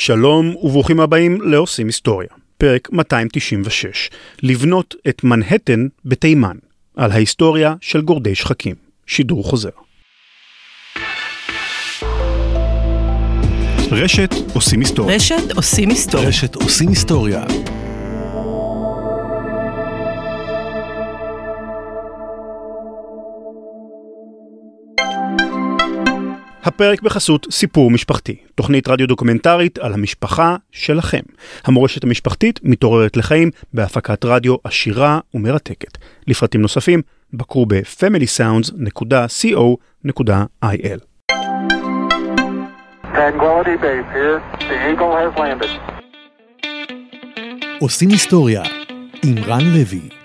שלום וברוכים הבאים לעושים היסטוריה, פרק 296, לבנות את מנהטן בתימן, על ההיסטוריה של גורדי שחקים, שידור חוזר. רשת עושים היסטוריה. רשת עושים היסטוריה. רשת עושים היסטוריה. הפרק בחסות סיפור משפחתי, תוכנית רדיו דוקומנטרית על המשפחה שלכם. המורשת המשפחתית מתעוררת לחיים בהפקת רדיו עשירה ומרתקת. לפרטים נוספים, בקרו ב-familysounds.co.il. עושים היסטוריה עם רן לוי.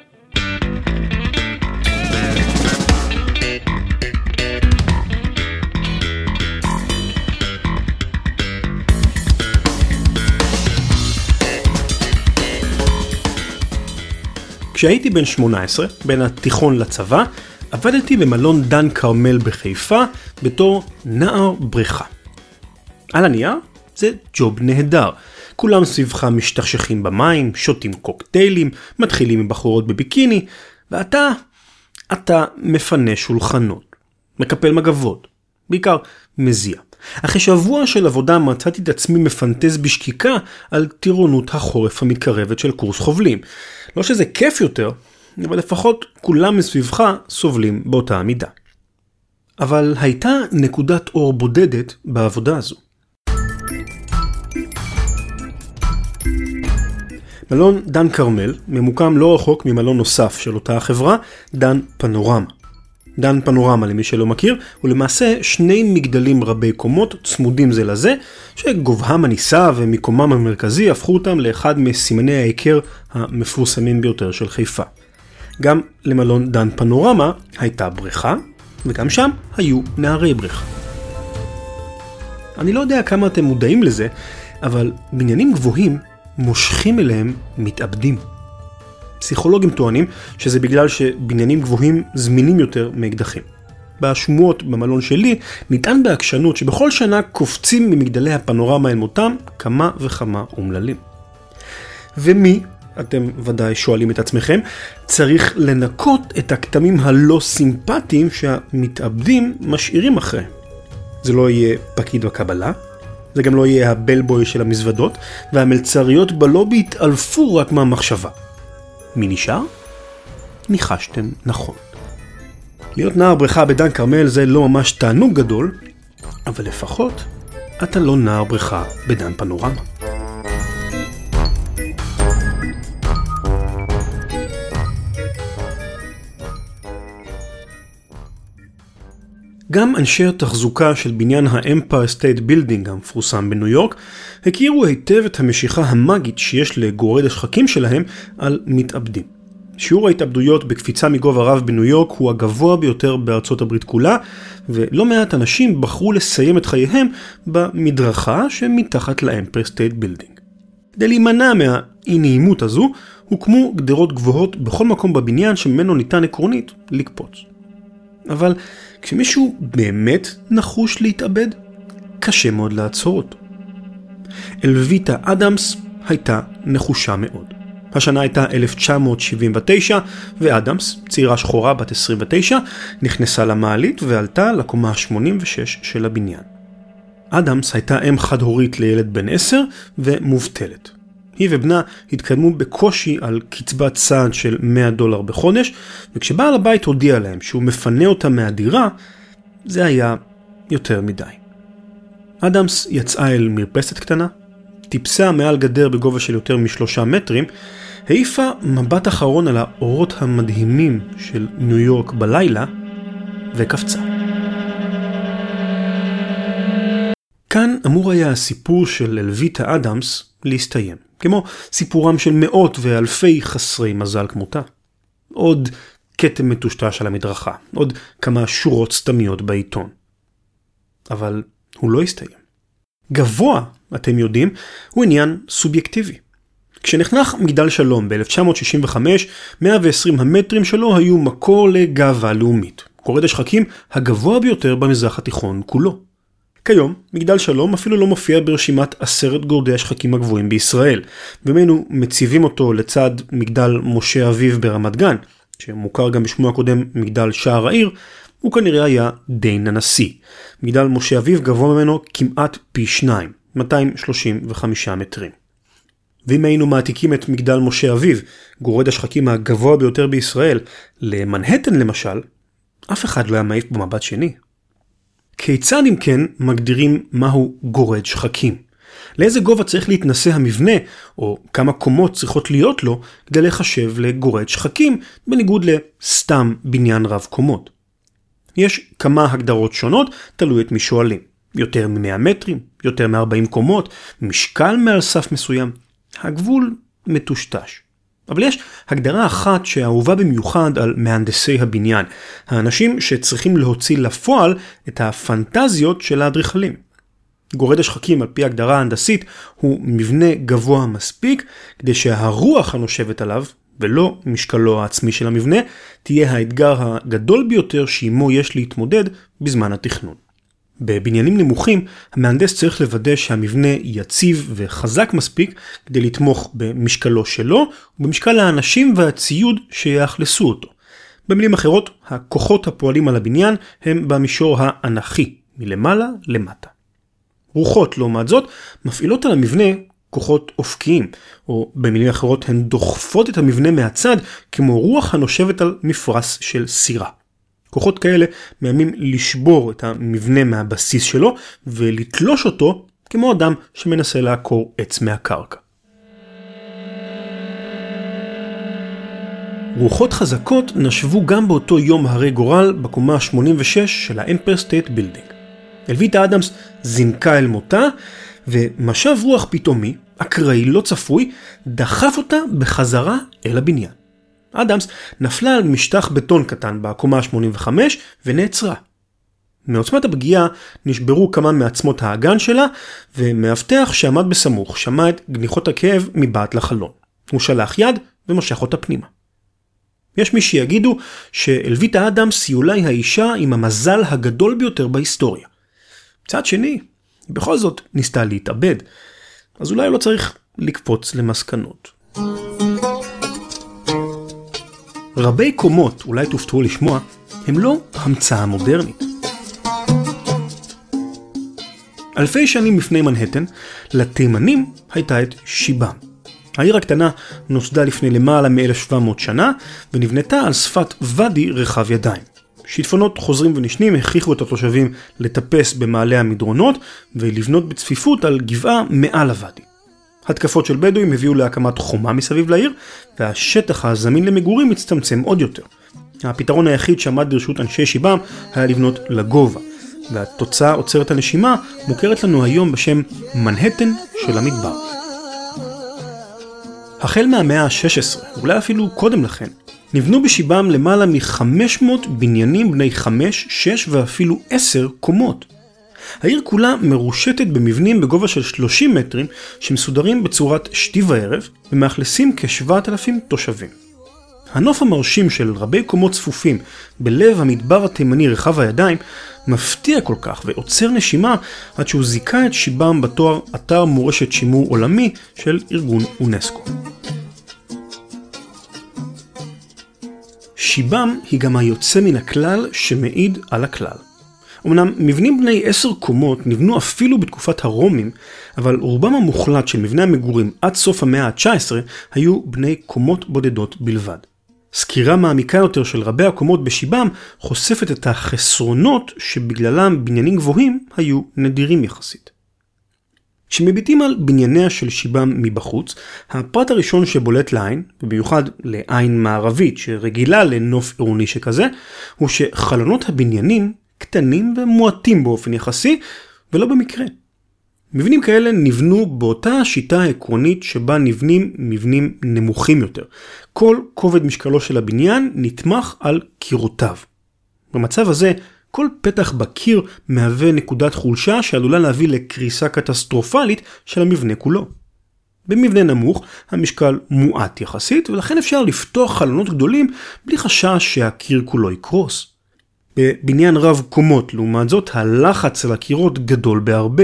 כשהייתי בן 18, בין התיכון לצבא, עבדתי במלון דן כרמל בחיפה בתור נער בריכה. על הנייר זה ג'וב נהדר. כולם סביבך משתכשכים במים, שותים קוקטיילים, מתחילים עם בחורות בביקיני, ואתה, אתה מפנה שולחנות, מקפל מגבות, בעיקר מזיע. אחרי שבוע של עבודה מצאתי את עצמי מפנטז בשקיקה על טירונות החורף המתקרבת של קורס חובלים. לא שזה כיף יותר, אבל לפחות כולם מסביבך סובלים באותה המידה. אבל הייתה נקודת אור בודדת בעבודה הזו. מלון דן כרמל ממוקם לא רחוק ממלון נוסף של אותה החברה, דן פנורמה. דן פנורמה למי שלא מכיר, הוא למעשה שני מגדלים רבי קומות צמודים זה לזה, שגובהם הנישא ומיקומם המרכזי הפכו אותם לאחד מסימני ההיכר המפורסמים ביותר של חיפה. גם למלון דן פנורמה הייתה בריכה, וגם שם היו נערי בריכה. אני לא יודע כמה אתם מודעים לזה, אבל בניינים גבוהים מושכים אליהם מתאבדים. פסיכולוגים טוענים שזה בגלל שבניינים גבוהים זמינים יותר מאקדחים. בשמועות במלון שלי נטען בעקשנות שבכל שנה קופצים ממגדלי הפנורמה אל מותם כמה וכמה אומללים. ומי, אתם ודאי שואלים את עצמכם, צריך לנקות את הכתמים הלא סימפטיים שהמתאבדים משאירים אחריהם. זה לא יהיה פקיד בקבלה, זה גם לא יהיה הבלבוי של המזוודות, והמלצריות בלובי יתעלפו רק מהמחשבה. מי נשאר? ניחשתם נכון. להיות נער בריכה בדן כרמל זה לא ממש תענוג גדול, אבל לפחות אתה לא נער בריכה בדן פנורמה. גם אנשי התחזוקה של בניין האמפייר סטייט בילדינג המפורסם בניו יורק הכירו היטב את המשיכה המאגית שיש לגורד השחקים שלהם על מתאבדים. שיעור ההתאבדויות בקפיצה מגובה רב בניו יורק הוא הגבוה ביותר בארצות הברית כולה, ולא מעט אנשים בחרו לסיים את חייהם במדרכה שמתחת לאמפייר סטייט בילדינג. כדי להימנע מהאי נעימות הזו, הוקמו גדרות גבוהות בכל מקום בבניין שממנו ניתן עקרונית לקפוץ. אבל כשמישהו באמת נחוש להתאבד, קשה מאוד לעצור אותו. אלוויטה אדמס הייתה נחושה מאוד. השנה הייתה 1979, ואדמס, צעירה שחורה בת 29, נכנסה למעלית ועלתה לקומה ה-86 של הבניין. אדמס הייתה אם חד-הורית לילד בן 10 ומובטלת. היא ובנה התקדמו בקושי על קצבת סעד של 100 דולר בחודש, וכשבעל הבית הודיע להם שהוא מפנה אותה מהדירה, זה היה יותר מדי. אדמס יצאה אל מרפסת קטנה, טיפסה מעל גדר בגובה של יותר משלושה מטרים, העיפה מבט אחרון על האורות המדהימים של ניו יורק בלילה, וקפצה. כאן אמור היה הסיפור של אלוויטה אדמס להסתיים, כמו סיפורם של מאות ואלפי חסרי מזל כמותה. עוד כתם מטושטש על המדרכה, עוד כמה שורות סתמיות בעיתון. אבל הוא לא הסתיים. גבוה, אתם יודעים, הוא עניין סובייקטיבי. כשנחנך מגדל שלום ב-1965, 120 המטרים שלו היו מקור לגאווה לאומית. גורד השחקים הגבוה ביותר במזרח התיכון כולו. כיום, מגדל שלום אפילו לא מופיע ברשימת עשרת גורדי השחקים הגבוהים בישראל, וממנו מציבים אותו לצד מגדל משה אביב ברמת גן, שמוכר גם בשמו הקודם מגדל שער העיר, הוא כנראה היה דין הנשיא. מגדל משה אביב גבוה ממנו כמעט פי שניים, 235 מטרים. ואם היינו מעתיקים את מגדל משה אביב, גורד השחקים הגבוה ביותר בישראל, למנהטן למשל, אף אחד לא היה מעיף במבט שני. כיצד אם כן מגדירים מהו גורד שחקים? לאיזה גובה צריך להתנשא המבנה, או כמה קומות צריכות להיות לו, כדי לחשב לגורד שחקים, בניגוד לסתם בניין רב קומות. יש כמה הגדרות שונות, תלוי את מי שואלים. יותר מ-100 מטרים, יותר מ-40 קומות, משקל מעל סף מסוים. הגבול מטושטש. אבל יש הגדרה אחת שאהובה במיוחד על מהנדסי הבניין, האנשים שצריכים להוציא לפועל את הפנטזיות של האדריכלים. גורד השחקים על פי הגדרה ההנדסית הוא מבנה גבוה מספיק כדי שהרוח הנושבת עליו, ולא משקלו העצמי של המבנה, תהיה האתגר הגדול ביותר שעימו יש להתמודד בזמן התכנון. בבניינים נמוכים, המהנדס צריך לוודא שהמבנה יציב וחזק מספיק כדי לתמוך במשקלו שלו ובמשקל האנשים והציוד שיאכלסו אותו. במילים אחרות, הכוחות הפועלים על הבניין הם במישור האנכי, מלמעלה למטה. רוחות, לעומת זאת, מפעילות על המבנה כוחות אופקיים, או במילים אחרות הן דוחפות את המבנה מהצד כמו רוח הנושבת על מפרש של סירה. כוחות כאלה מאיימים לשבור את המבנה מהבסיס שלו ולתלוש אותו כמו אדם שמנסה לעקור עץ מהקרקע. רוחות חזקות נשבו גם באותו יום הרה גורל בקומה ה-86 של האמפייר סטייט בילדינג. אלוויטה אדמס זינקה אל מותה, ומשב רוח פתאומי, אקראי לא צפוי, דחף אותה בחזרה אל הבניין. אדמס נפלה על משטח בטון קטן בקומה ה-85 ונעצרה. מעוצמת הפגיעה נשברו כמה מעצמות האגן שלה, ומאבטח שעמד בסמוך שמע את גניחות הכאב מבעד לחלון. הוא שלח יד ומשך אותה פנימה. יש מי שיגידו שאלוויטה אדמס היא אולי האישה עם המזל הגדול ביותר בהיסטוריה. מצד שני, היא בכל זאת ניסתה להתאבד, אז אולי לא צריך לקפוץ למסקנות. רבי קומות, אולי תופתעו לשמוע, הם לא המצאה מודרנית. אלפי שנים לפני מנהטן, לתימנים הייתה את שיבם. העיר הקטנה נוסדה לפני למעלה מ-1700 שנה, ונבנתה על שפת ואדי רחב ידיים. שיטפונות חוזרים ונשנים הכריחו את התושבים לטפס במעלה המדרונות, ולבנות בצפיפות על גבעה מעל הוואדי. התקפות של בדואים הביאו להקמת חומה מסביב לעיר, והשטח הזמין למגורים הצטמצם עוד יותר. הפתרון היחיד שעמד ברשות אנשי שיבם היה לבנות לגובה, והתוצאה עוצרת הנשימה מוכרת לנו היום בשם מנהטן של המדבר. החל מהמאה ה-16, אולי אפילו קודם לכן, נבנו בשיבם למעלה מ-500 בניינים בני 5, 6 ואפילו 10 קומות. העיר כולה מרושתת במבנים בגובה של 30 מטרים שמסודרים בצורת שתי וערב ומאכלסים כ-7,000 תושבים. הנוף המרשים של רבי קומות צפופים בלב המדבר התימני רחב הידיים מפתיע כל כך ועוצר נשימה עד שהוא זיכה את שיבם בתואר אתר מורשת שימור עולמי של ארגון אונסקו. שיבם היא גם היוצא מן הכלל שמעיד על הכלל. אמנם מבנים בני עשר קומות נבנו אפילו בתקופת הרומים, אבל רובם המוחלט של מבני המגורים עד סוף המאה ה-19 היו בני קומות בודדות בלבד. סקירה מעמיקה יותר של רבי הקומות בשיבם חושפת את החסרונות שבגללם בניינים גבוהים היו נדירים יחסית. כשמביטים על בנייניה של שיבם מבחוץ, הפרט הראשון שבולט לעין, ובמיוחד לעין מערבית שרגילה לנוף עירוני שכזה, הוא שחלונות הבניינים קטנים ומועטים באופן יחסי, ולא במקרה. מבנים כאלה נבנו באותה השיטה העקרונית שבה נבנים מבנים נמוכים יותר. כל כובד משקלו של הבניין נתמך על קירותיו. במצב הזה, כל פתח בקיר מהווה נקודת חולשה שעלולה להביא לקריסה קטסטרופלית של המבנה כולו. במבנה נמוך המשקל מועט יחסית ולכן אפשר לפתוח חלונות גדולים בלי חשש שהקיר כולו יקרוס. בבניין רב קומות, לעומת זאת, הלחץ על הקירות גדול בהרבה,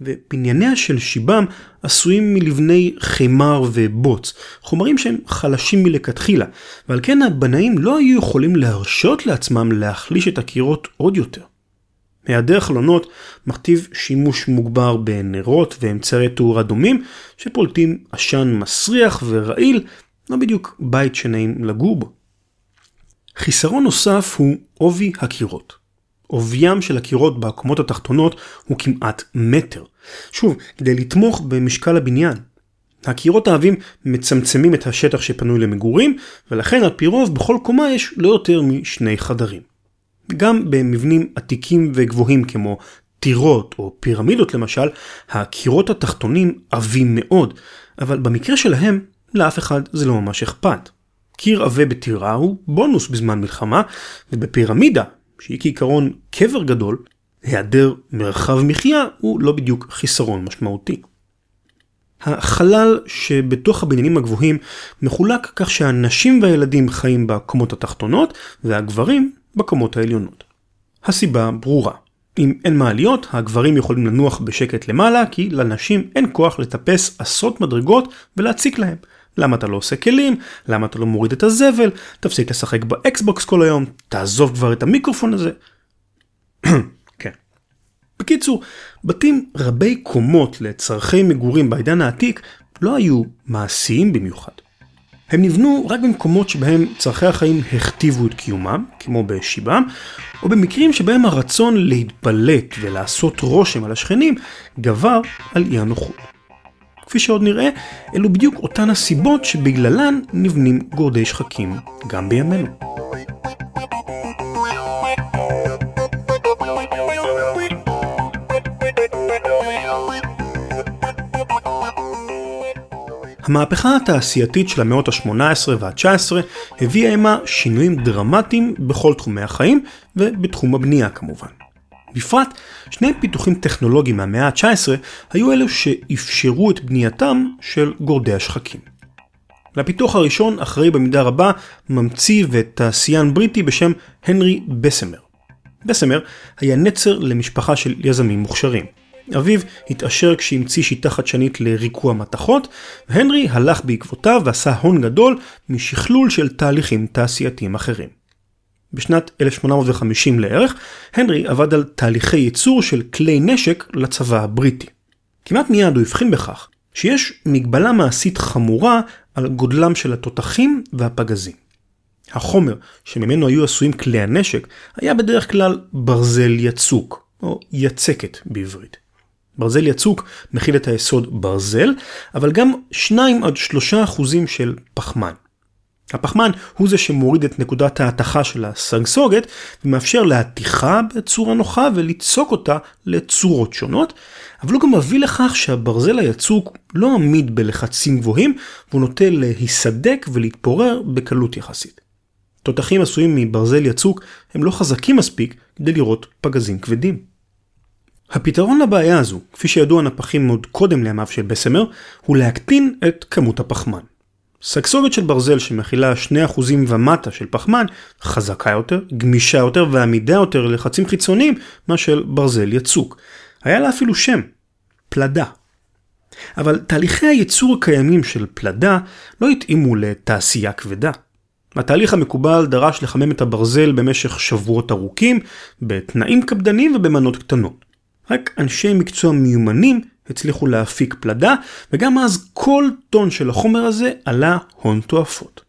ובנייניה של שיבם עשויים מלבני חימר ובוץ, חומרים שהם חלשים מלכתחילה, ועל כן הבנאים לא היו יכולים להרשות לעצמם להחליש את הקירות עוד יותר. היעדר חלונות מכתיב שימוש מוגבר בנרות ואמצעי תאורה דומים שפולטים עשן מסריח ורעיל, לא בדיוק בית שנעים לגור בו. חיסרון נוסף הוא עובי הקירות. עוביים של הקירות בקומות התחתונות הוא כמעט מטר. שוב, כדי לתמוך במשקל הבניין. הקירות העבים מצמצמים את השטח שפנוי למגורים, ולכן על פי רוב בכל קומה יש לא יותר משני חדרים. גם במבנים עתיקים וגבוהים כמו טירות או פירמידות למשל, הקירות התחתונים עבים מאוד, אבל במקרה שלהם לאף אחד זה לא ממש אכפת. קיר עבה בטירה הוא בונוס בזמן מלחמה, ובפירמידה, שהיא כעיקרון קבר גדול, היעדר מרחב מחיה הוא לא בדיוק חיסרון משמעותי. החלל שבתוך הבניינים הגבוהים מחולק כך שהנשים והילדים חיים בקומות התחתונות והגברים בקומות העליונות. הסיבה ברורה. אם אין מעליות, הגברים יכולים לנוח בשקט למעלה, כי לנשים אין כוח לטפס עשרות מדרגות ולהציק להם. למה אתה לא עושה כלים? למה אתה לא מוריד את הזבל? תפסיק לשחק ב Xbox כל היום? תעזוב כבר את המיקרופון הזה. כן. בקיצור, בתים רבי קומות לצורכי מגורים בעידן העתיק לא היו מעשיים במיוחד. הם נבנו רק במקומות שבהם צרכי החיים הכתיבו את קיומם, כמו בשיבם, או במקרים שבהם הרצון להתבלט ולעשות רושם על השכנים גבר על אי הנוחות. כפי שעוד נראה, אלו בדיוק אותן הסיבות שבגללן נבנים גורדי שחקים גם בימינו. המהפכה התעשייתית של המאות ה-18 וה-19 הביאה עמה שינויים דרמטיים בכל תחומי החיים ובתחום הבנייה כמובן. בפרט, שני פיתוחים טכנולוגיים מהמאה ה-19 היו אלו שאפשרו את בנייתם של גורדי השחקים. לפיתוח הראשון אחראי במידה רבה ממציא ותעשיין בריטי בשם הנרי בסמר. בסמר היה נצר למשפחה של יזמים מוכשרים. אביו התעשר כשהמציא שיטה חדשנית לריקוע מתכות, והנרי הלך בעקבותיו ועשה הון גדול משכלול של תהליכים תעשייתיים אחרים. בשנת 1850 לערך, הנרי עבד על תהליכי ייצור של כלי נשק לצבא הבריטי. כמעט מיד הוא הבחין בכך שיש מגבלה מעשית חמורה על גודלם של התותחים והפגזים. החומר שממנו היו עשויים כלי הנשק היה בדרך כלל ברזל יצוק, או יצקת בעברית. ברזל יצוק מכיל את היסוד ברזל, אבל גם 2 עד 3 אחוזים של פחמן. הפחמן הוא זה שמוריד את נקודת ההתכה של הסגסוגת ומאפשר להתיכה בצורה נוחה וליצוק אותה לצורות שונות, אבל הוא גם מביא לכך שהברזל היצוק לא עמיד בלחצים גבוהים והוא נוטה להיסדק ולהתפורר בקלות יחסית. תותחים עשויים מברזל יצוק הם לא חזקים מספיק כדי לראות פגזים כבדים. הפתרון לבעיה הזו, כפי שידעו הנפחים עוד קודם לימיו של בסמר, הוא להקטין את כמות הפחמן. סגסוגת של ברזל שמכילה 2% ומטה של פחמן חזקה יותר, גמישה יותר ועמידה יותר ללחצים חיצוניים מאשר ברזל יצוק. היה לה אפילו שם, פלדה. אבל תהליכי הייצור הקיימים של פלדה לא התאימו לתעשייה כבדה. התהליך המקובל דרש לחמם את הברזל במשך שבועות ארוכים, בתנאים קפדניים ובמנות קטנות. רק אנשי מקצוע מיומנים הצליחו להפיק פלדה, וגם אז כל טון של החומר הזה עלה הון תועפות.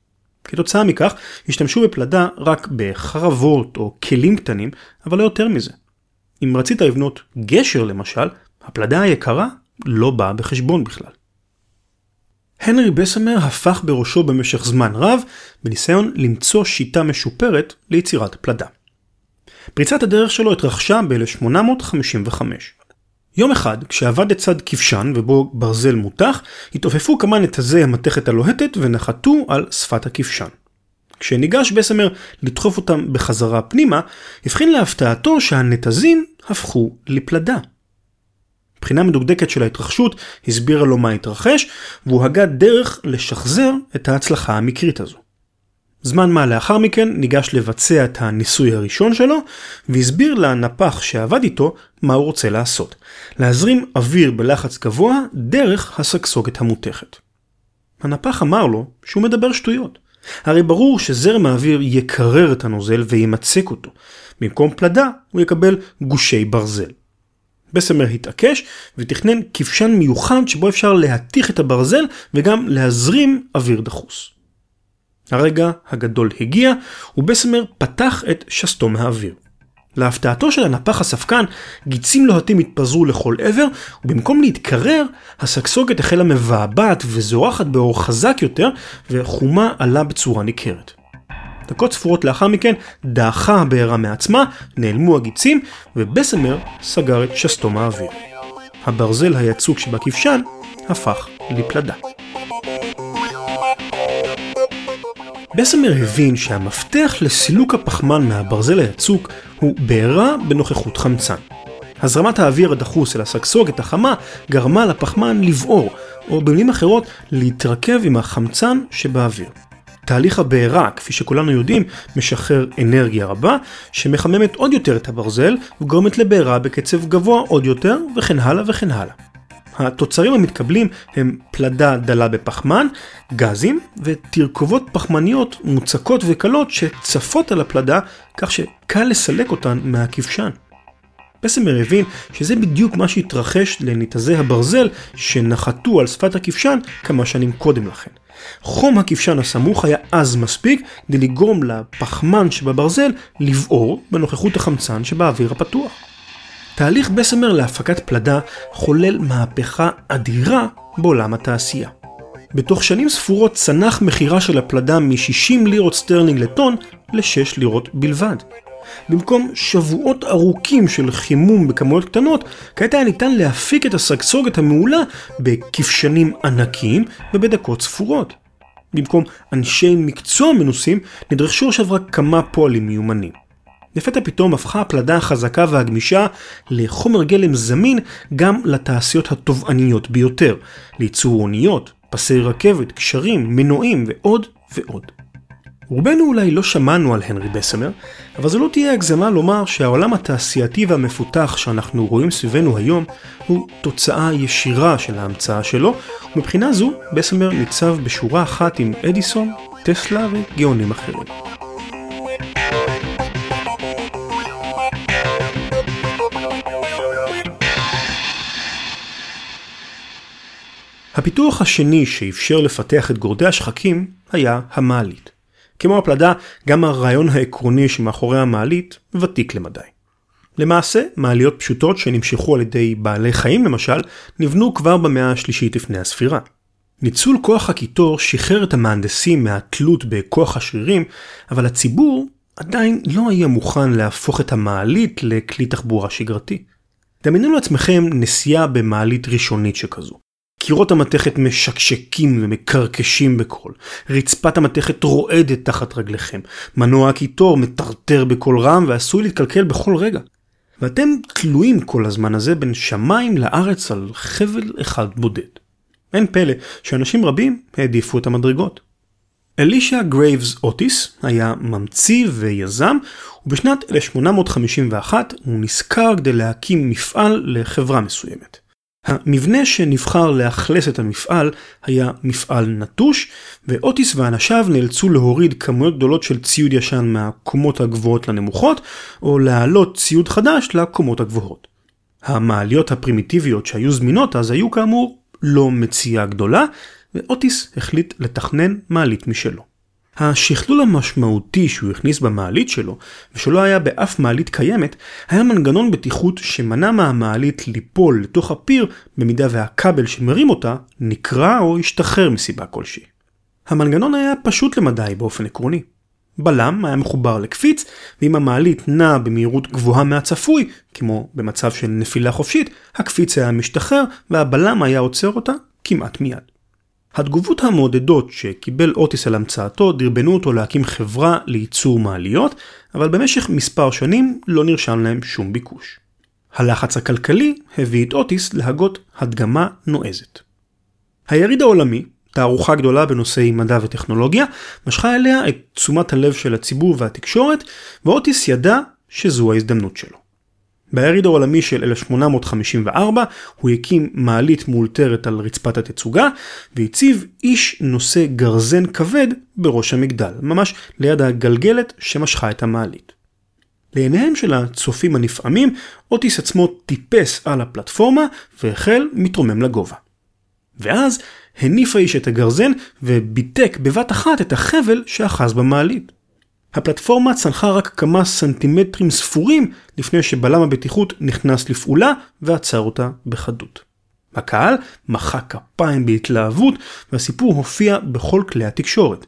כתוצאה מכך, השתמשו בפלדה רק בחרבות או כלים קטנים, אבל לא יותר מזה. אם רצית לבנות גשר למשל, הפלדה היקרה לא באה בחשבון בכלל. הנרי בסמר הפך בראשו במשך זמן רב בניסיון למצוא שיטה משופרת ליצירת פלדה. פריצת הדרך שלו התרחשה ב-1855. יום אחד, כשעבד לצד כבשן ובו ברזל מותח, התעופפו כמה נתזי המתכת הלוהטת ונחתו על שפת הכבשן. כשניגש בסמר לדחוף אותם בחזרה פנימה, הבחין להפתעתו שהנתזים הפכו לפלדה. בחינה מדוקדקת של ההתרחשות הסבירה לו מה התרחש, והוא הגה דרך לשחזר את ההצלחה המקרית הזו. זמן מה לאחר מכן ניגש לבצע את הניסוי הראשון שלו, והסביר לנפח שעבד איתו מה הוא רוצה לעשות. להזרים אוויר בלחץ גבוה דרך הסגסוגת המותכת. הנפח אמר לו שהוא מדבר שטויות. הרי ברור שזרם האוויר יקרר את הנוזל וימצק אותו. במקום פלדה הוא יקבל גושי ברזל. בסמר התעקש ותכנן כבשן מיוחד שבו אפשר להתיך את הברזל וגם להזרים אוויר דחוס. הרגע הגדול הגיע ובסמר פתח את שסתום האוויר. להפתעתו של הנפח הספקן, גיצים לוהטים התפזרו לכל עבר, ובמקום להתקרר, הסגסוגת החלה מבעבעת וזורחת באור חזק יותר, וחומה עלה בצורה ניכרת. דקות ספורות לאחר מכן דעכה הבעירה מעצמה, נעלמו הגיצים, ובסמר סגר את שסתום האוויר. הברזל היצוק שבכבשן הפך לפלדה. בסמר הבין שהמפתח לסילוק הפחמן מהברזל היצוק הוא בעירה בנוכחות חמצן. הזרמת האוויר הדחוס אל הסגסוגת החמה גרמה לפחמן לבעור, או במילים אחרות להתרכב עם החמצן שבאוויר. תהליך הבעירה, כפי שכולנו יודעים, משחרר אנרגיה רבה, שמחממת עוד יותר את הברזל וגורמת לבעירה בקצב גבוה עוד יותר, וכן הלאה וכן הלאה. התוצרים המתקבלים הם פלדה דלה בפחמן, גזים ותרכובות פחמניות מוצקות וקלות שצפות על הפלדה כך שקל לסלק אותן מהכבשן. פסמר הבין שזה בדיוק מה שהתרחש לניתזי הברזל שנחתו על שפת הכבשן כמה שנים קודם לכן. חום הכבשן הסמוך היה עז מספיק כדי לגרום לפחמן שבברזל לבעור בנוכחות החמצן שבאוויר הפתוח. תהליך בסמר להפקת פלדה חולל מהפכה אדירה בעולם התעשייה. בתוך שנים ספורות צנח מחירה של הפלדה מ-60 לירות סטרלינג לטון ל-6 לירות בלבד. במקום שבועות ארוכים של חימום בכמויות קטנות, כעת היה ניתן להפיק את הסגסוגת המעולה בכבשנים ענקיים ובדקות ספורות. במקום אנשי מקצוע מנוסים, נדרשו עכשיו רק כמה פועלים מיומנים. לפתע פתאום הפכה הפלדה החזקה והגמישה לחומר גלם זמין גם לתעשיות התובעניות ביותר, לייצור אוניות, פסי רכבת, קשרים, מנועים ועוד ועוד. רובנו אולי לא שמענו על הנרי בסמר, אבל זו לא תהיה הגזמה לומר שהעולם התעשייתי והמפותח שאנחנו רואים סביבנו היום הוא תוצאה ישירה של ההמצאה שלו, ומבחינה זו בסמר ניצב בשורה אחת עם אדיסון, טסלה וגאונים אחרים. הפיתוח השני שאפשר לפתח את גורדי השחקים היה המעלית. כמו הפלדה, גם הרעיון העקרוני שמאחורי המעלית ותיק למדי. למעשה, מעליות פשוטות שנמשכו על ידי בעלי חיים למשל, נבנו כבר במאה השלישית לפני הספירה. ניצול כוח הקיטור שחרר את המהנדסים מהתלות בכוח השרירים, אבל הציבור עדיין לא היה מוכן להפוך את המעלית לכלי תחבורה שגרתי. דמיינו לעצמכם נסיעה במעלית ראשונית שכזו. קירות המתכת משקשקים ומקרקשים בקול, רצפת המתכת רועדת תחת רגליכם, מנוע הקיטור מטרטר בקול רם ועשוי להתקלקל בכל רגע. ואתם תלויים כל הזמן הזה בין שמיים לארץ על חבל אחד בודד. אין פלא שאנשים רבים העדיפו את המדרגות. אלישע גרייבס אוטיס היה ממציא ויזם, ובשנת 1851 הוא נשכר כדי להקים מפעל לחברה מסוימת. המבנה שנבחר לאכלס את המפעל היה מפעל נטוש, ואוטיס ואנשיו נאלצו להוריד כמויות גדולות של ציוד ישן מהקומות הגבוהות לנמוכות, או להעלות ציוד חדש לקומות הגבוהות. המעליות הפרימיטיביות שהיו זמינות אז היו כאמור לא מציאה גדולה, ואוטיס החליט לתכנן מעלית משלו. השכלול המשמעותי שהוא הכניס במעלית שלו, ושלא היה באף מעלית קיימת, היה מנגנון בטיחות שמנע מהמעלית ליפול לתוך הפיר במידה והכבל שמרים אותה נקרע או השתחרר מסיבה כלשהי. המנגנון היה פשוט למדי באופן עקרוני. בלם היה מחובר לקפיץ, ואם המעלית נעה במהירות גבוהה מהצפוי, כמו במצב של נפילה חופשית, הקפיץ היה משתחרר והבלם היה עוצר אותה כמעט מיד. התגובות המעודדות שקיבל אוטיס על המצאתו דרבנו אותו להקים חברה לייצור מעליות, אבל במשך מספר שנים לא נרשם להם שום ביקוש. הלחץ הכלכלי הביא את אוטיס להגות הדגמה נועזת. היריד העולמי, תערוכה גדולה בנושאי מדע וטכנולוגיה, משכה אליה את תשומת הלב של הציבור והתקשורת, ואוטיס ידע שזו ההזדמנות שלו. ביריד העולמי של 1854 הוא הקים מעלית מאולתרת על רצפת התצוגה והציב איש נושא גרזן כבד בראש המגדל, ממש ליד הגלגלת שמשכה את המעלית. לעיניהם של הצופים הנפעמים, אוטיס עצמו טיפס על הפלטפורמה והחל מתרומם לגובה. ואז הניף האיש את הגרזן וביתק בבת אחת את החבל שאחז במעלית. הפלטפורמה צנחה רק כמה סנטימטרים ספורים לפני שבלם הבטיחות נכנס לפעולה ועצר אותה בחדות. הקהל מחא כפיים בהתלהבות והסיפור הופיע בכל כלי התקשורת.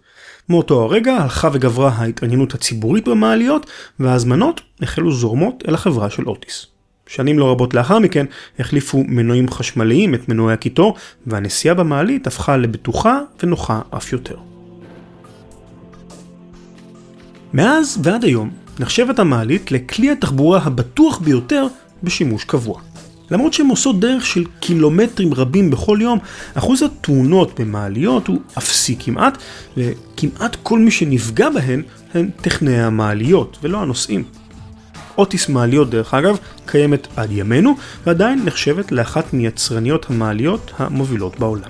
מאותו הרגע הלכה וגברה ההתעניינות הציבורית במעליות וההזמנות החלו זורמות אל החברה של אוטיס. שנים לא רבות לאחר מכן החליפו מנועים חשמליים את מנועי הקיטור והנסיעה במעלית הפכה לבטוחה ונוחה אף יותר. מאז ועד היום נחשבת המעלית לכלי התחבורה הבטוח ביותר בשימוש קבוע. למרות שהן עושות דרך של קילומטרים רבים בכל יום, אחוז התאונות במעליות הוא אפסי כמעט, וכמעט כל מי שנפגע בהן הן טכנאי המעליות ולא הנוסעים. אוטיס מעליות דרך אגב קיימת עד ימינו ועדיין נחשבת לאחת מיצרניות המעליות המובילות בעולם.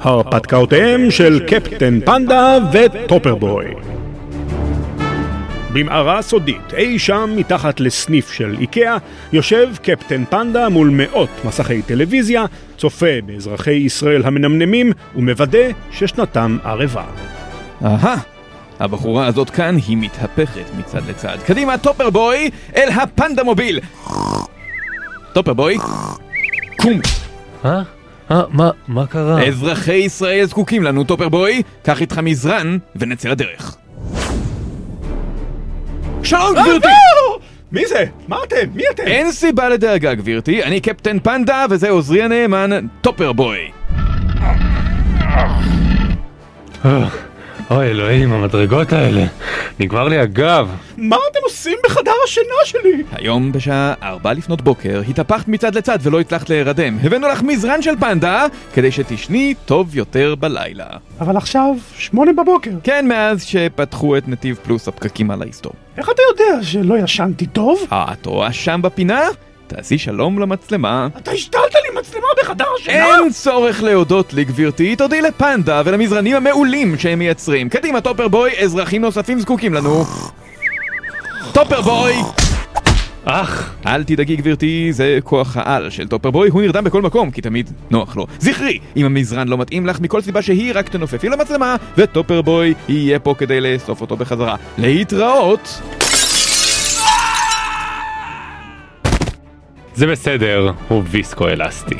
הרפתקאותיהם של קפטן פנדה וטופרבוי. במערה סודית, אי שם מתחת לסניף של איקאה, יושב קפטן פנדה מול מאות מסכי טלוויזיה, צופה באזרחי ישראל המנמנמים ומוודא ששנתם ערבה. אהה, הבחורה הזאת כאן היא מתהפכת מצד לצד. קדימה, טופרבוי, אל הפנדה מוביל! טופרבוי, קום! אה? אה, מה, מה קרה? אזרחי ישראל זקוקים לנו, טופרבוי, קח איתך מזרן ונצא לדרך. שלום גברתי! מי זה? מה אתם? מי אתם? אין סיבה לדאגה גברתי, אני קפטן פנדה וזה עוזרי הנאמן, טופרבוי. אוי אלוהים, המדרגות האלה. נגמר לי הגב. מה אתם עושים בחדר השינה שלי? היום בשעה ארבע לפנות בוקר התהפכת מצד לצד ולא הצלחת להירדם. הבאנו לך מזרן של פנדה כדי שתשני טוב יותר בלילה. אבל עכשיו שמונה בבוקר. כן, מאז שפתחו את נתיב פלוס הפקקים על ההיסטור. איך אתה יודע שלא ישנתי טוב? אה, את רואה שם בפינה? תעשי שלום למצלמה. אתה השתלת לי מצלמה בחדר השינה? אין צורך להודות לי גברתי, תודי לפנדה ולמזרנים המעולים שהם מייצרים. קדימה טופרבוי, אזרחים נוספים זקוקים לנו. טופרבוי! אך, אל תדאגי גברתי, זה כוח העל של טופרבוי, הוא נרדם בכל מקום, כי תמיד נוח לו. זכרי, אם המזרן לא מתאים לך מכל סיבה שהיא, רק תנופפי למצלמה, וטופרבוי יהיה פה כדי לאסוף אותו בחזרה. להתראות! זה בסדר, הוא ויסקו אלסטי.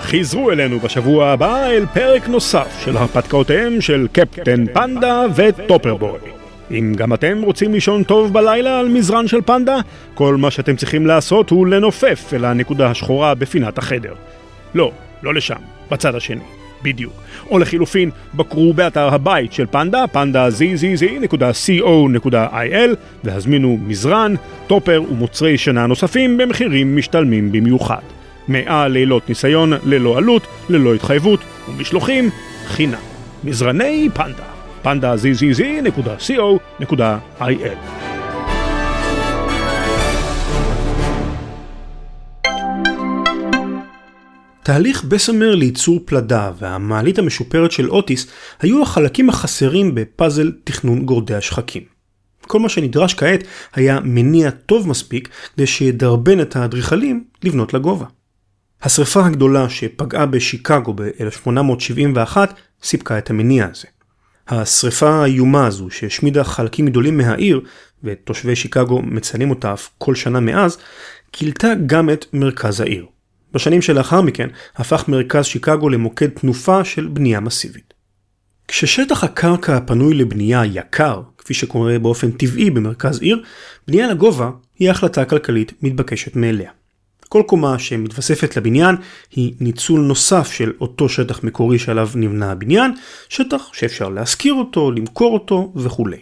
חזרו אלינו בשבוע הבא אל פרק נוסף של הרפתקאותיהם של קפטן פנדה וטופרבוי. אם גם אתם רוצים לישון טוב בלילה על מזרן של פנדה, כל מה שאתם צריכים לעשות הוא לנופף אל הנקודה השחורה בפינת החדר. לא, לא לשם, בצד השני, בדיוק. או לחילופין, בקרו באתר הבית של פנדה, פנדה zzz.co.il, והזמינו מזרן, טופר ומוצרי שינה נוספים במחירים משתלמים במיוחד. מאה לילות ניסיון ללא עלות, ללא התחייבות, ומשלוחים חינם. מזרני פנדה, פנדה תהליך בסמר לייצור פלדה והמעלית המשופרת של אוטיס היו החלקים החסרים בפאזל תכנון גורדי השחקים. כל מה שנדרש כעת היה מניע טוב מספיק כדי שידרבן את האדריכלים לבנות לגובה. השרפה הגדולה שפגעה בשיקגו ב-1871 סיפקה את המניע הזה. השרפה האיומה הזו שהשמידה חלקים גדולים מהעיר, ותושבי שיקגו מציינים אותה אף כל שנה מאז, כילתה גם את מרכז העיר. בשנים שלאחר מכן הפך מרכז שיקגו למוקד תנופה של בנייה מסיבית. כששטח הקרקע הפנוי לבנייה יקר, כפי שקורה באופן טבעי במרכז עיר, בנייה לגובה היא החלטה כלכלית מתבקשת מאליה. כל קומה שמתווספת לבניין היא ניצול נוסף של אותו שטח מקורי שעליו נבנה הבניין, שטח שאפשר להשכיר אותו, למכור אותו וכולי.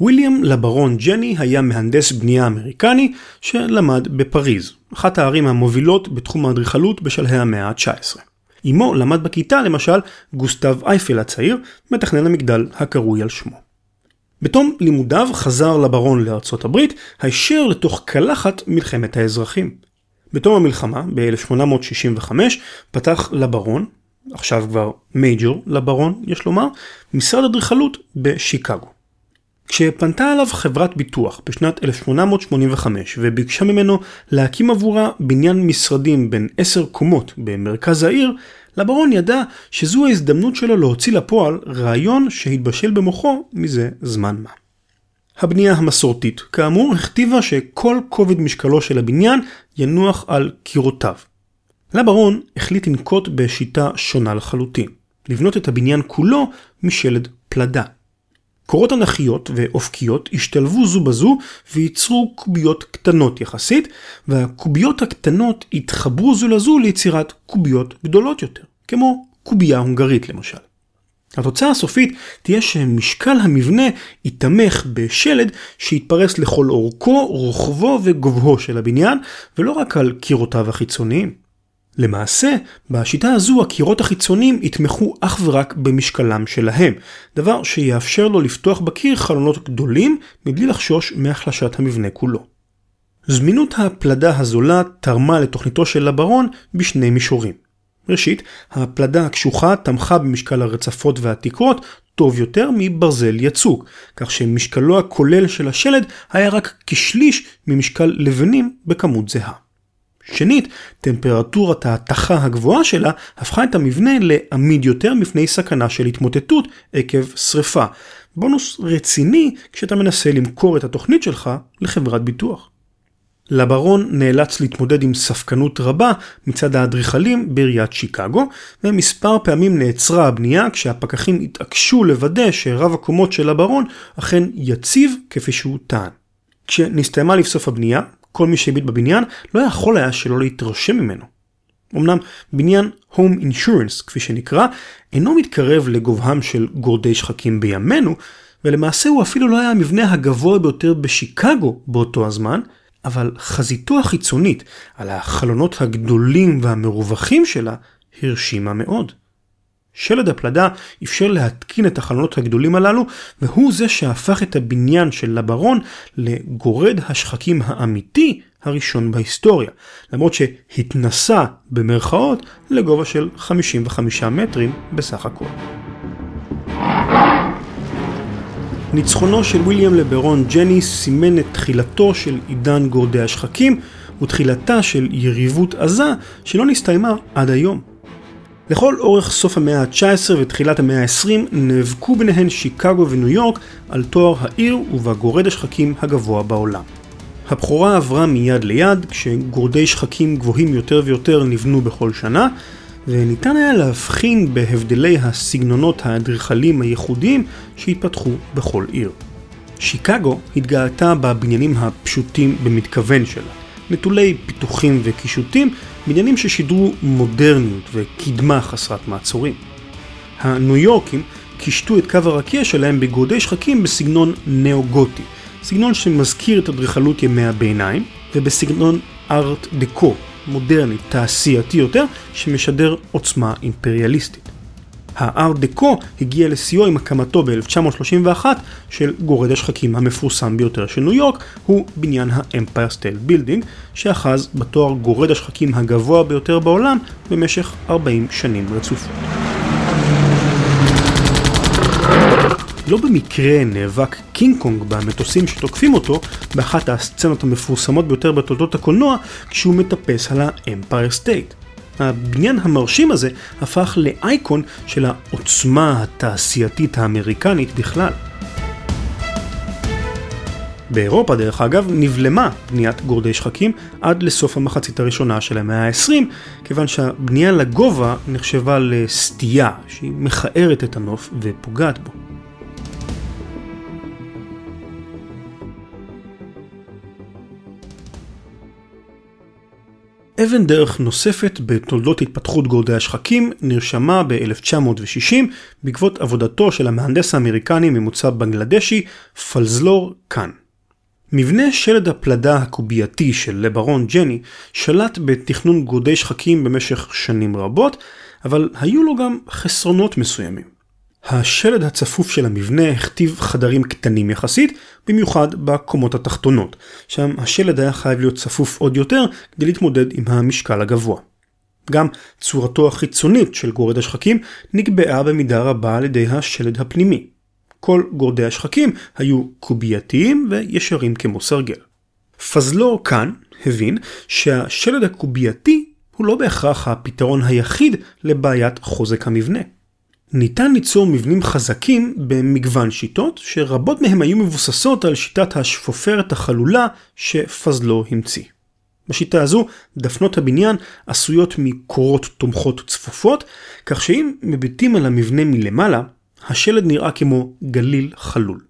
ויליאם לברון ג'ני היה מהנדס בנייה אמריקני שלמד בפריז, אחת הערים המובילות בתחום האדריכלות בשלהי המאה ה-19. עמו למד בכיתה למשל גוסטב אייפל הצעיר, מתכנן המגדל הקרוי על שמו. בתום לימודיו חזר לברון לארצות הברית, הישר לתוך קלחת מלחמת האזרחים. בתום המלחמה, ב-1865, פתח לברון, עכשיו כבר מייג'ור לברון, יש לומר, משרד אדריכלות בשיקגו. כשפנתה אליו חברת ביטוח בשנת 1885 וביקשה ממנו להקים עבורה בניין משרדים בין עשר קומות במרכז העיר, לברון ידע שזו ההזדמנות שלו להוציא לפועל רעיון שהתבשל במוחו מזה זמן מה. הבנייה המסורתית, כאמור, הכתיבה שכל כובד משקלו של הבניין ינוח על קירותיו. לברון החליט לנקוט בשיטה שונה לחלוטין, לבנות את הבניין כולו משלד פלדה. קורות אנכיות ואופקיות השתלבו זו בזו וייצרו קוביות קטנות יחסית, והקוביות הקטנות התחברו זו לזו ליצירת קוביות גדולות יותר, כמו קובייה הונגרית למשל. התוצאה הסופית תהיה שמשקל המבנה ייתמך בשלד שיתפרס לכל אורכו, רוחבו וגובהו של הבניין, ולא רק על קירותיו החיצוניים. למעשה, בשיטה הזו הקירות החיצוניים יתמכו אך ורק במשקלם שלהם, דבר שיאפשר לו לפתוח בקיר חלונות גדולים מבלי לחשוש מהחלשת המבנה כולו. זמינות הפלדה הזולה תרמה לתוכניתו של לברון בשני מישורים. ראשית, הפלדה הקשוחה תמכה במשקל הרצפות והתקרות טוב יותר מברזל יצוק, כך שמשקלו הכולל של השלד היה רק כשליש ממשקל לבנים בכמות זהה. שנית, טמפרטורת ההתכה הגבוהה שלה הפכה את המבנה לעמיד יותר מפני סכנה של התמוטטות עקב שרפה. בונוס רציני כשאתה מנסה למכור את התוכנית שלך לחברת ביטוח. לברון נאלץ להתמודד עם ספקנות רבה מצד האדריכלים בעיריית שיקגו, ומספר פעמים נעצרה הבנייה כשהפקחים התעקשו לוודא שרב הקומות של לברון אכן יציב כפי שהוא טען. כשנסתיימה לבסוף הבנייה, כל מי שהביט בבניין לא יכול היה שלא להתרשם ממנו. אמנם בניין Home Insurance כפי שנקרא אינו מתקרב לגובהם של גורדי שחקים בימינו ולמעשה הוא אפילו לא היה המבנה הגבוה ביותר בשיקגו באותו הזמן אבל חזיתו החיצונית על החלונות הגדולים והמרווחים שלה הרשימה מאוד. שלד הפלדה אפשר להתקין את החלונות הגדולים הללו, והוא זה שהפך את הבניין של לברון לגורד השחקים האמיתי הראשון בהיסטוריה, למרות שהתנסה במרכאות לגובה של 55 מטרים בסך הכל. ניצחונו של ויליאם לברון ג'ני סימן את תחילתו של עידן גורדי השחקים ותחילתה של יריבות עזה שלא נסתיימה עד היום. לכל אורך סוף המאה ה-19 ותחילת המאה ה-20 נאבקו ביניהן שיקגו וניו יורק על תואר העיר ובגורד השחקים הגבוה בעולם. הבכורה עברה מיד ליד כשגורדי שחקים גבוהים יותר ויותר נבנו בכל שנה וניתן היה להבחין בהבדלי הסגנונות האדריכליים הייחודיים שהתפתחו בכל עיר. שיקגו התגאתה בבניינים הפשוטים במתכוון שלה, נטולי פיתוחים וקישוטים בניינים ששידרו מודרניות וקדמה חסרת מעצורים. הניו יורקים קישטו את קו הרקיע שלהם בגורדי שחקים בסגנון נאו-גותי, סגנון שמזכיר את אדריכלות ימי הביניים, ובסגנון ארט דקו, מודרני, תעשייתי יותר, שמשדר עוצמה אימפריאליסטית. הארט דקו הגיע לשיאו עם הקמתו ב-1931 של גורד השחקים המפורסם ביותר של ניו יורק, הוא בניין האמפייר סטייט בילדינג, שאחז בתואר גורד השחקים הגבוה ביותר בעולם במשך 40 שנים רצופות. לא במקרה נאבק קינג קונג במטוסים שתוקפים אותו באחת הסצנות המפורסמות ביותר בתולדות הקולנוע כשהוא מטפס על האמפייר סטייט. הבניין המרשים הזה הפך לאייקון של העוצמה התעשייתית האמריקנית בכלל. באירופה דרך אגב נבלמה בניית גורדי שחקים עד לסוף המחצית הראשונה של המאה ה-20 כיוון שהבנייה לגובה נחשבה לסטייה שהיא מכערת את הנוף ופוגעת בו. אבן דרך נוספת בתולדות התפתחות גורדי השחקים נרשמה ב-1960 בעקבות עבודתו של המהנדס האמריקני ממוצא בנגלדשי פלזלור קאן. מבנה שלד הפלדה הקובייתי של לברון ג'ני שלט בתכנון גורדי שחקים במשך שנים רבות, אבל היו לו גם חסרונות מסוימים. השלד הצפוף של המבנה הכתיב חדרים קטנים יחסית, במיוחד בקומות התחתונות, שם השלד היה חייב להיות צפוף עוד יותר כדי להתמודד עם המשקל הגבוה. גם צורתו החיצונית של גורד השחקים נקבעה במידה רבה על ידי השלד הפנימי. כל גורדי השחקים היו קובייתיים וישרים כמו סרגל. פזלור כאן הבין שהשלד הקובייתי הוא לא בהכרח הפתרון היחיד לבעיית חוזק המבנה. ניתן ליצור מבנים חזקים במגוון שיטות, שרבות מהם היו מבוססות על שיטת השפופרת החלולה שפזלו המציא. בשיטה הזו, דפנות הבניין עשויות מקורות תומכות צפופות, כך שאם מביטים על המבנה מלמעלה, השלד נראה כמו גליל חלול.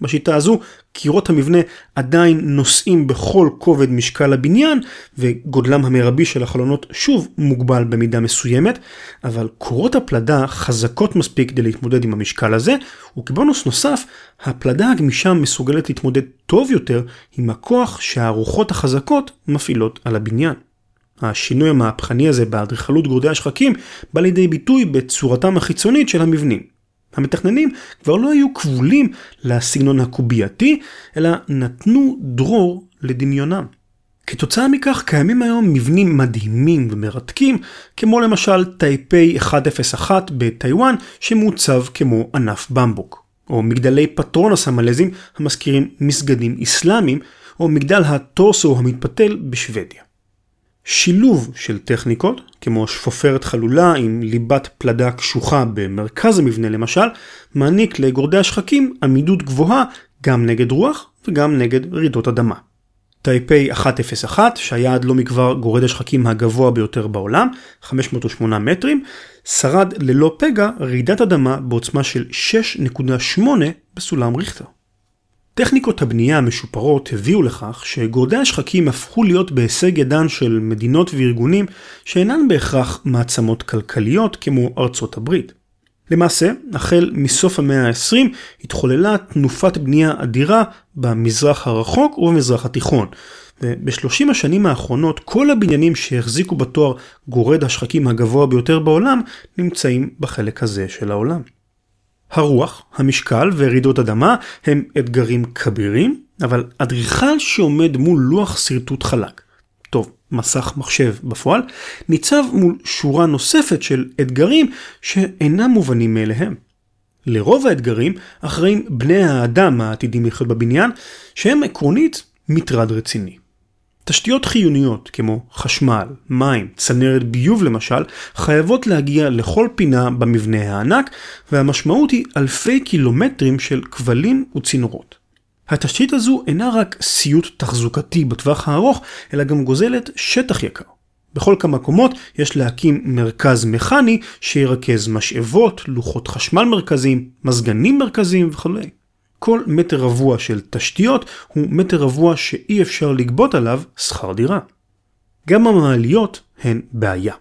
בשיטה הזו, קירות המבנה עדיין נושאים בכל כובד משקל הבניין, וגודלם המרבי של החלונות שוב מוגבל במידה מסוימת, אבל קורות הפלדה חזקות מספיק כדי להתמודד עם המשקל הזה, וכבונוס נוסף, הפלדה הגמישה מסוגלת להתמודד טוב יותר עם הכוח שהרוחות החזקות מפעילות על הבניין. השינוי המהפכני הזה באדריכלות גורדי השחקים בא לידי ביטוי בצורתם החיצונית של המבנים. המתכננים כבר לא היו כבולים לסגנון הקובייתי, אלא נתנו דרור לדמיונם. כתוצאה מכך קיימים היום מבנים מדהימים ומרתקים, כמו למשל טייפי 101 בטיוואן שמעוצב כמו ענף במבוק, או מגדלי פטרונס המלזים המזכירים מסגדים אסלאמיים, או מגדל הטורסו המתפתל בשוודיה. שילוב של טכניקות, כמו שפופרת חלולה עם ליבת פלדה קשוחה במרכז המבנה למשל, מעניק לגורדי השחקים עמידות גבוהה גם נגד רוח וגם נגד רעידות אדמה. טייפי 101, שהיה עד לא מכבר גורד השחקים הגבוה ביותר בעולם, 508 מטרים, שרד ללא פגע רעידת אדמה בעוצמה של 6.8 בסולם ריכטר. טכניקות הבנייה המשופרות הביאו לכך שגורדי השחקים הפכו להיות בהישג ידן של מדינות וארגונים שאינן בהכרח מעצמות כלכליות כמו ארצות הברית. למעשה, החל מסוף המאה ה-20 התחוללה תנופת בנייה אדירה במזרח הרחוק ובמזרח התיכון, וב-30 השנים האחרונות כל הבניינים שהחזיקו בתואר גורד השחקים הגבוה ביותר בעולם נמצאים בחלק הזה של העולם. הרוח, המשקל ורעידות אדמה הם אתגרים כבירים, אבל אדריכל שעומד מול לוח שרטוט חלק, טוב, מסך מחשב בפועל, ניצב מול שורה נוספת של אתגרים שאינם מובנים מאליהם. לרוב האתגרים אחראים בני האדם העתידים לחיות בבניין, שהם עקרונית מטרד רציני. תשתיות חיוניות כמו חשמל, מים, צנרת ביוב למשל, חייבות להגיע לכל פינה במבנה הענק, והמשמעות היא אלפי קילומטרים של כבלים וצינורות. התשתית הזו אינה רק סיוט תחזוקתי בטווח הארוך, אלא גם גוזלת שטח יקר. בכל כמה קומות יש להקים מרכז מכני שירכז משאבות, לוחות חשמל מרכזיים, מזגנים מרכזיים וכו'. כל מטר רבוע של תשתיות הוא מטר רבוע שאי אפשר לגבות עליו שכר דירה. גם המעליות הן בעיה.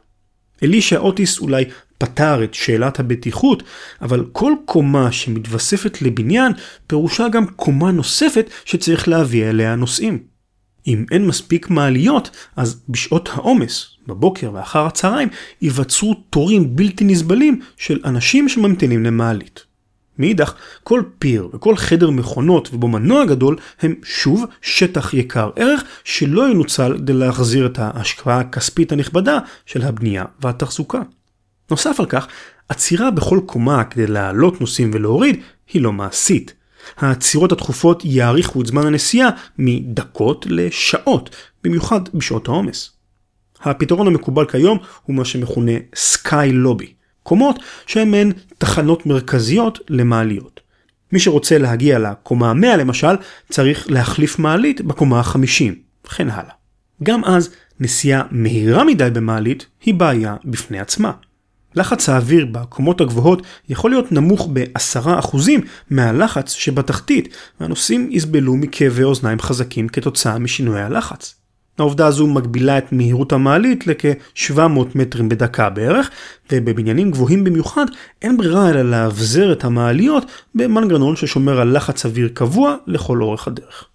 אלישע אוטיס אולי פתר את שאלת הבטיחות, אבל כל קומה שמתווספת לבניין פירושה גם קומה נוספת שצריך להביא אליה נוסעים. אם אין מספיק מעליות, אז בשעות העומס, בבוקר ואחר הצהריים, ייווצרו תורים בלתי נסבלים של אנשים שממתינים למעלית. מאידך, כל פיר וכל חדר מכונות ובו מנוע גדול הם שוב שטח יקר ערך שלא ינוצל כדי להחזיר את ההשקעה הכספית הנכבדה של הבנייה והתחזוקה. נוסף על כך, עצירה בכל קומה כדי להעלות נוסעים ולהוריד היא לא מעשית. העצירות התכופות יאריכו את זמן הנסיעה מדקות לשעות, במיוחד בשעות העומס. הפתרון המקובל כיום הוא מה שמכונה סקאי לובי. קומות שהן מעין תחנות מרכזיות למעליות. מי שרוצה להגיע לקומה ה-100 למשל, צריך להחליף מעלית בקומה ה-50, וכן הלאה. גם אז, נסיעה מהירה מדי במעלית היא בעיה בפני עצמה. לחץ האוויר בקומות הגבוהות יכול להיות נמוך ב-10% מהלחץ שבתחתית, והנוסעים יסבלו מכאבי אוזניים חזקים כתוצאה משינוי הלחץ. העובדה הזו מגבילה את מהירות המעלית לכ-700 מטרים בדקה בערך, ובבניינים גבוהים במיוחד אין ברירה אלא לאבזר את המעליות במנגנון ששומר על לחץ אוויר קבוע לכל אורך הדרך.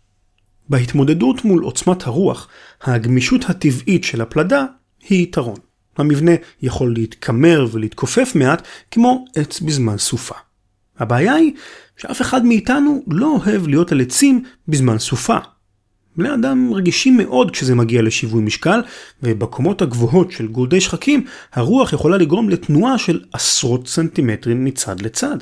בהתמודדות מול עוצמת הרוח, הגמישות הטבעית של הפלדה היא יתרון. המבנה יכול להתקמר ולהתכופף מעט כמו עץ בזמן סופה. הבעיה היא שאף אחד מאיתנו לא אוהב להיות על עצים בזמן סופה. בני אדם רגישים מאוד כשזה מגיע לשיווי משקל, ובקומות הגבוהות של גורדי שחקים, הרוח יכולה לגרום לתנועה של עשרות סנטימטרים מצד לצד.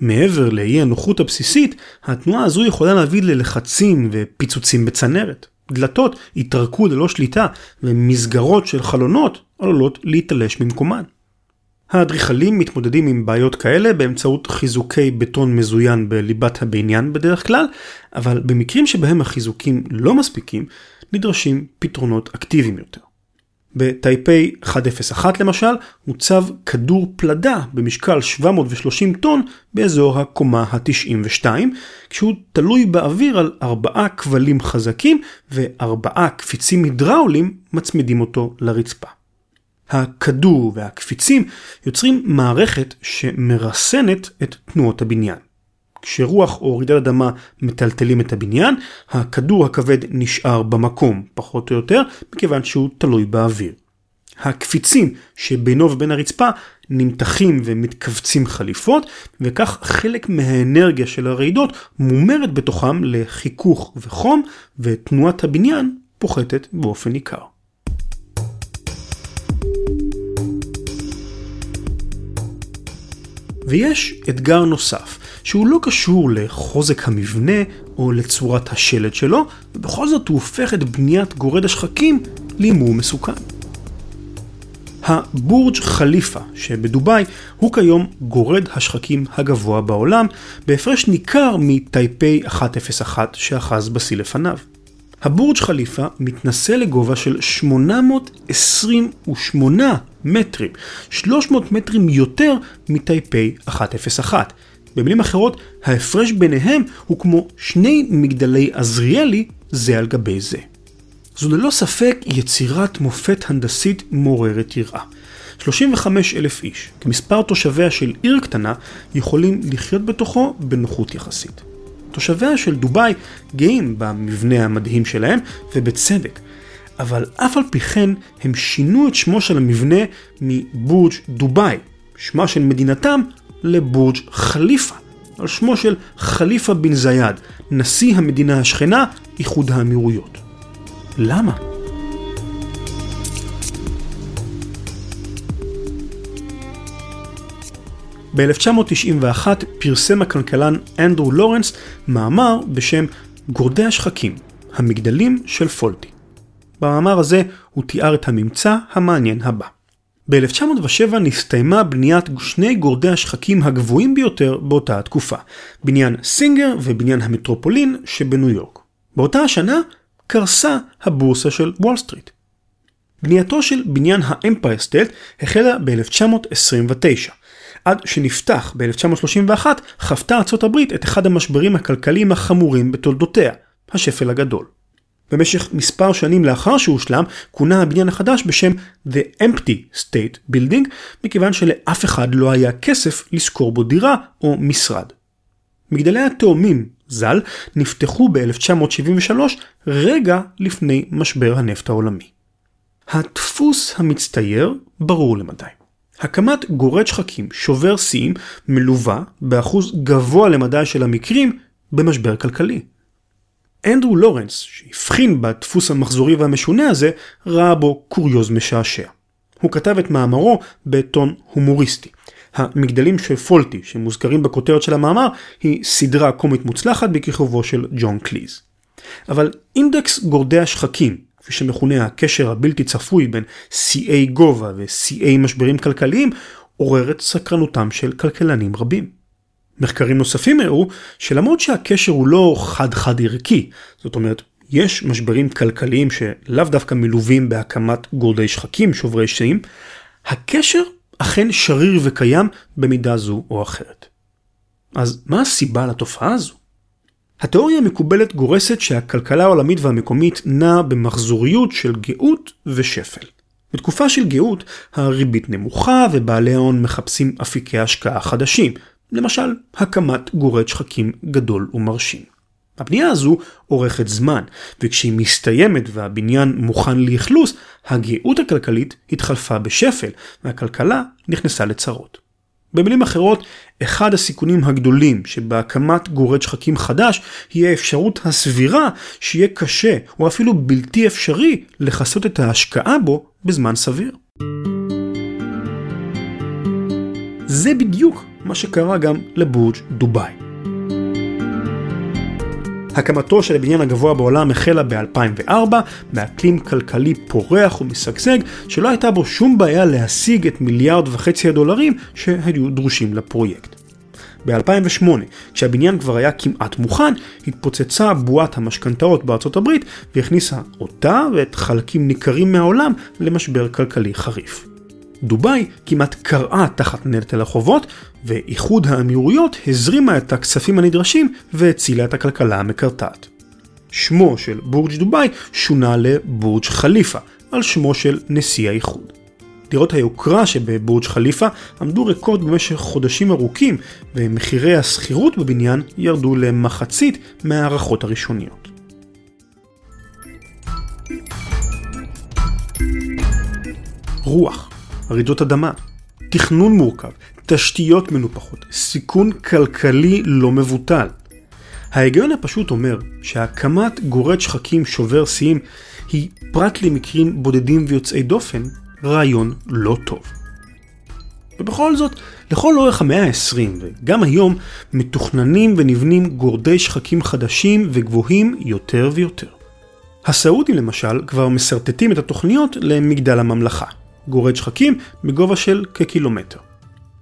מעבר לאי הנוחות הבסיסית, התנועה הזו יכולה להביא ללחצים ופיצוצים בצנרת. דלתות יתרקו ללא שליטה, ומסגרות של חלונות עלולות להיתלש ממקומן. האדריכלים מתמודדים עם בעיות כאלה באמצעות חיזוקי בטון מזוין בליבת הבניין בדרך כלל, אבל במקרים שבהם החיזוקים לא מספיקים, נדרשים פתרונות אקטיביים יותר. בטייפי 101 למשל, הוצב כדור פלדה במשקל 730 טון באזור הקומה ה-92, כשהוא תלוי באוויר על ארבעה כבלים חזקים וארבעה קפיצים הידראולים מצמידים אותו לרצפה. הכדור והקפיצים יוצרים מערכת שמרסנת את תנועות הבניין. כשרוח או רעידת אדמה מטלטלים את הבניין, הכדור הכבד נשאר במקום, פחות או יותר, מכיוון שהוא תלוי באוויר. הקפיצים שבינו ובין הרצפה נמתחים ומתכווצים חליפות, וכך חלק מהאנרגיה של הרעידות מומרת בתוכם לחיכוך וחום, ותנועת הבניין פוחתת באופן ניכר. ויש אתגר נוסף, שהוא לא קשור לחוזק המבנה או לצורת השלד שלו, ובכל זאת הוא הופך את בניית גורד השחקים להימור מסוכן. הבורג' חליפה שבדובאי הוא כיום גורד השחקים הגבוה בעולם, בהפרש ניכר מטייפי 101 שאחז בשיא לפניו. הבורג' חליפה מתנשא לגובה של 828 מטרים, 300 מטרים יותר מטייפי 101. במילים אחרות, ההפרש ביניהם הוא כמו שני מגדלי עזריאלי זה על גבי זה. זו ללא ספק יצירת מופת הנדסית מעוררת יראה. 35 אלף איש, כמספר תושביה של עיר קטנה, יכולים לחיות בתוכו בנוחות יחסית. תושביה של דובאי גאים במבנה המדהים שלהם, ובצדק. אבל אף על פי כן הם שינו את שמו של המבנה מבורג' דובאי, שמה של מדינתם, לבורג' חליפה, על שמו של חליפה בן זייד, נשיא המדינה השכנה, איחוד האמירויות. למה? ב-1991 פרסם הכלכלן אנדרו לורנס מאמר בשם גורדי השחקים, המגדלים של פולטי. במאמר הזה הוא תיאר את הממצא המעניין הבא. ב-1907 נסתיימה בניית שני גורדי השחקים הגבוהים ביותר באותה התקופה, בניין סינגר ובניין המטרופולין שבניו יורק. באותה השנה קרסה הבורסה של וול סטריט. בנייתו של בניין האמפייר סטייט החלה ב-1929. עד שנפתח ב-1931 חוותה ארצות הברית את אחד המשברים הכלכליים החמורים בתולדותיה, השפל הגדול. במשך מספר שנים לאחר שהושלם, כונה הבניין החדש בשם The Empty State Building, מכיוון שלאף אחד לא היה כסף לשכור בו דירה או משרד. מגדלי התאומים ז"ל נפתחו ב-1973, רגע לפני משבר הנפט העולמי. הדפוס המצטייר ברור למדי. הקמת גורד שחקים שובר שיאים מלווה באחוז גבוה למדי של המקרים במשבר כלכלי. אנדרו לורנס, שהבחין בדפוס המחזורי והמשונה הזה, ראה בו קוריוז משעשע. הוא כתב את מאמרו בטון הומוריסטי. המגדלים של פולטי, שמוזכרים בכותרת של המאמר, היא סדרה קומית מוצלחת בכיכובו של ג'ון קליז. אבל אינדקס גורדי השחקים, כפי שמכונה הקשר הבלתי צפוי בין שיאי גובה ושיאי משברים כלכליים, עורר את סקרנותם של כלכלנים רבים. מחקרים נוספים הראו שלמרות שהקשר הוא לא חד-חד ערכי, זאת אומרת, יש משברים כלכליים שלאו דווקא מלווים בהקמת גורדי שחקים, שוברי שיאים, הקשר אכן שריר וקיים במידה זו או אחרת. אז מה הסיבה לתופעה הזו? התיאוריה המקובלת גורסת שהכלכלה העולמית והמקומית נעה במחזוריות של גאות ושפל. בתקופה של גאות הריבית נמוכה ובעלי ההון מחפשים אפיקי השקעה חדשים, למשל הקמת גורד שחקים גדול ומרשים. הבנייה הזו אורכת זמן, וכשהיא מסתיימת והבניין מוכן לאכלוס, הגאות הכלכלית התחלפה בשפל, והכלכלה נכנסה לצרות. במילים אחרות, אחד הסיכונים הגדולים שבהקמת גורד שחקים חדש, היא האפשרות הסבירה שיהיה קשה, או אפילו בלתי אפשרי, לכסות את ההשקעה בו בזמן סביר. זה בדיוק מה שקרה גם לבורג' דובאי. הקמתו של הבניין הגבוה בעולם החלה ב-2004, באקלים כלכלי פורח ומשגשג, שלא הייתה בו שום בעיה להשיג את מיליארד וחצי הדולרים שהיו דרושים לפרויקט. ב-2008, כשהבניין כבר היה כמעט מוכן, התפוצצה בועת המשכנתאות בארצות הברית והכניסה אותה ואת חלקים ניכרים מהעולם למשבר כלכלי חריף. דובאי כמעט קרעה תחת נטל החובות, ואיחוד האמירויות הזרימה את הכספים הנדרשים והצילה את הכלכלה המקרטעת. שמו של בורג' דובאי שונה לבורג' חליפה, על שמו של נשיא האיחוד. דירות היוקרה שבבורג' חליפה עמדו ריקות במשך חודשים ארוכים, ומחירי השכירות בבניין ירדו למחצית מההערכות הראשוניות. רוח רעידות אדמה, תכנון מורכב, תשתיות מנופחות, סיכון כלכלי לא מבוטל. ההיגיון הפשוט אומר שהקמת גורד שחקים שובר שיאים היא פרט למקרים בודדים ויוצאי דופן, רעיון לא טוב. ובכל זאת, לכל אורך המאה ה-20 וגם היום מתוכננים ונבנים גורדי שחקים חדשים וגבוהים יותר ויותר. הסעודים למשל כבר משרטטים את התוכניות למגדל הממלכה. גורד שחקים בגובה של כקילומטר.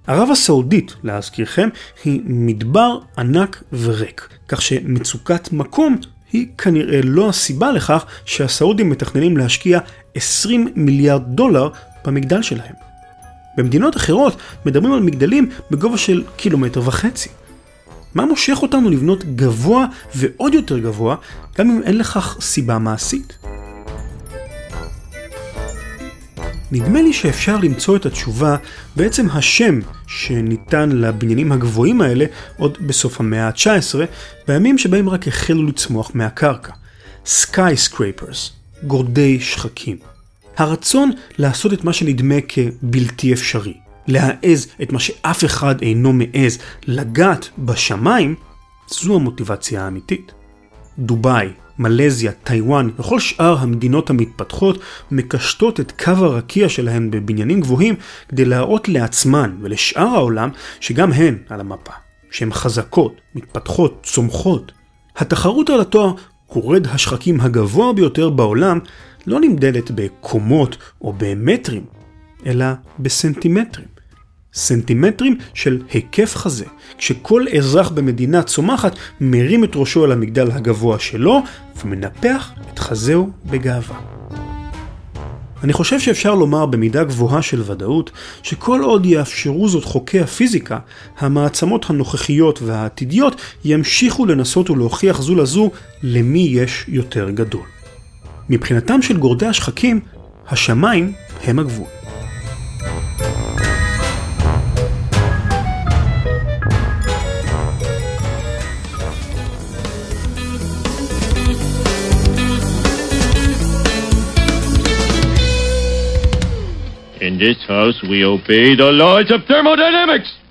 ערב הסעודית, להזכירכם, היא מדבר ענק וריק, כך שמצוקת מקום היא כנראה לא הסיבה לכך שהסעודים מתכננים להשקיע 20 מיליארד דולר במגדל שלהם. במדינות אחרות מדברים על מגדלים בגובה של קילומטר וחצי. מה מושך אותנו לבנות גבוה ועוד יותר גבוה, גם אם אין לכך סיבה מעשית? נדמה לי שאפשר למצוא את התשובה בעצם השם שניתן לבניינים הגבוהים האלה עוד בסוף המאה ה-19, בימים שבהם רק החלו לצמוח מהקרקע. Skyscrapers, גורדי שחקים. הרצון לעשות את מה שנדמה כבלתי אפשרי, להעז את מה שאף אחד אינו מעז, לגעת בשמיים, זו המוטיבציה האמיתית. דובאי, מלזיה, טיוואן וכל שאר המדינות המתפתחות מקשטות את קו הרקיע שלהן בבניינים גבוהים כדי להראות לעצמן ולשאר העולם שגם הן על המפה, שהן חזקות, מתפתחות, צומחות. התחרות על התואר קורד השחקים הגבוה ביותר בעולם לא נמדדת בקומות או במטרים, אלא בסנטימטרים. סנטימטרים של היקף חזה, כשכל אזרח במדינה צומחת מרים את ראשו אל המגדל הגבוה שלו ומנפח את חזהו בגאווה. אני חושב שאפשר לומר במידה גבוהה של ודאות שכל עוד יאפשרו זאת חוקי הפיזיקה, המעצמות הנוכחיות והעתידיות ימשיכו לנסות ולהוכיח זו לזו למי יש יותר גדול. מבחינתם של גורדי השחקים, השמיים הם הגבול. In this house, we obey the laws of thermodynamics.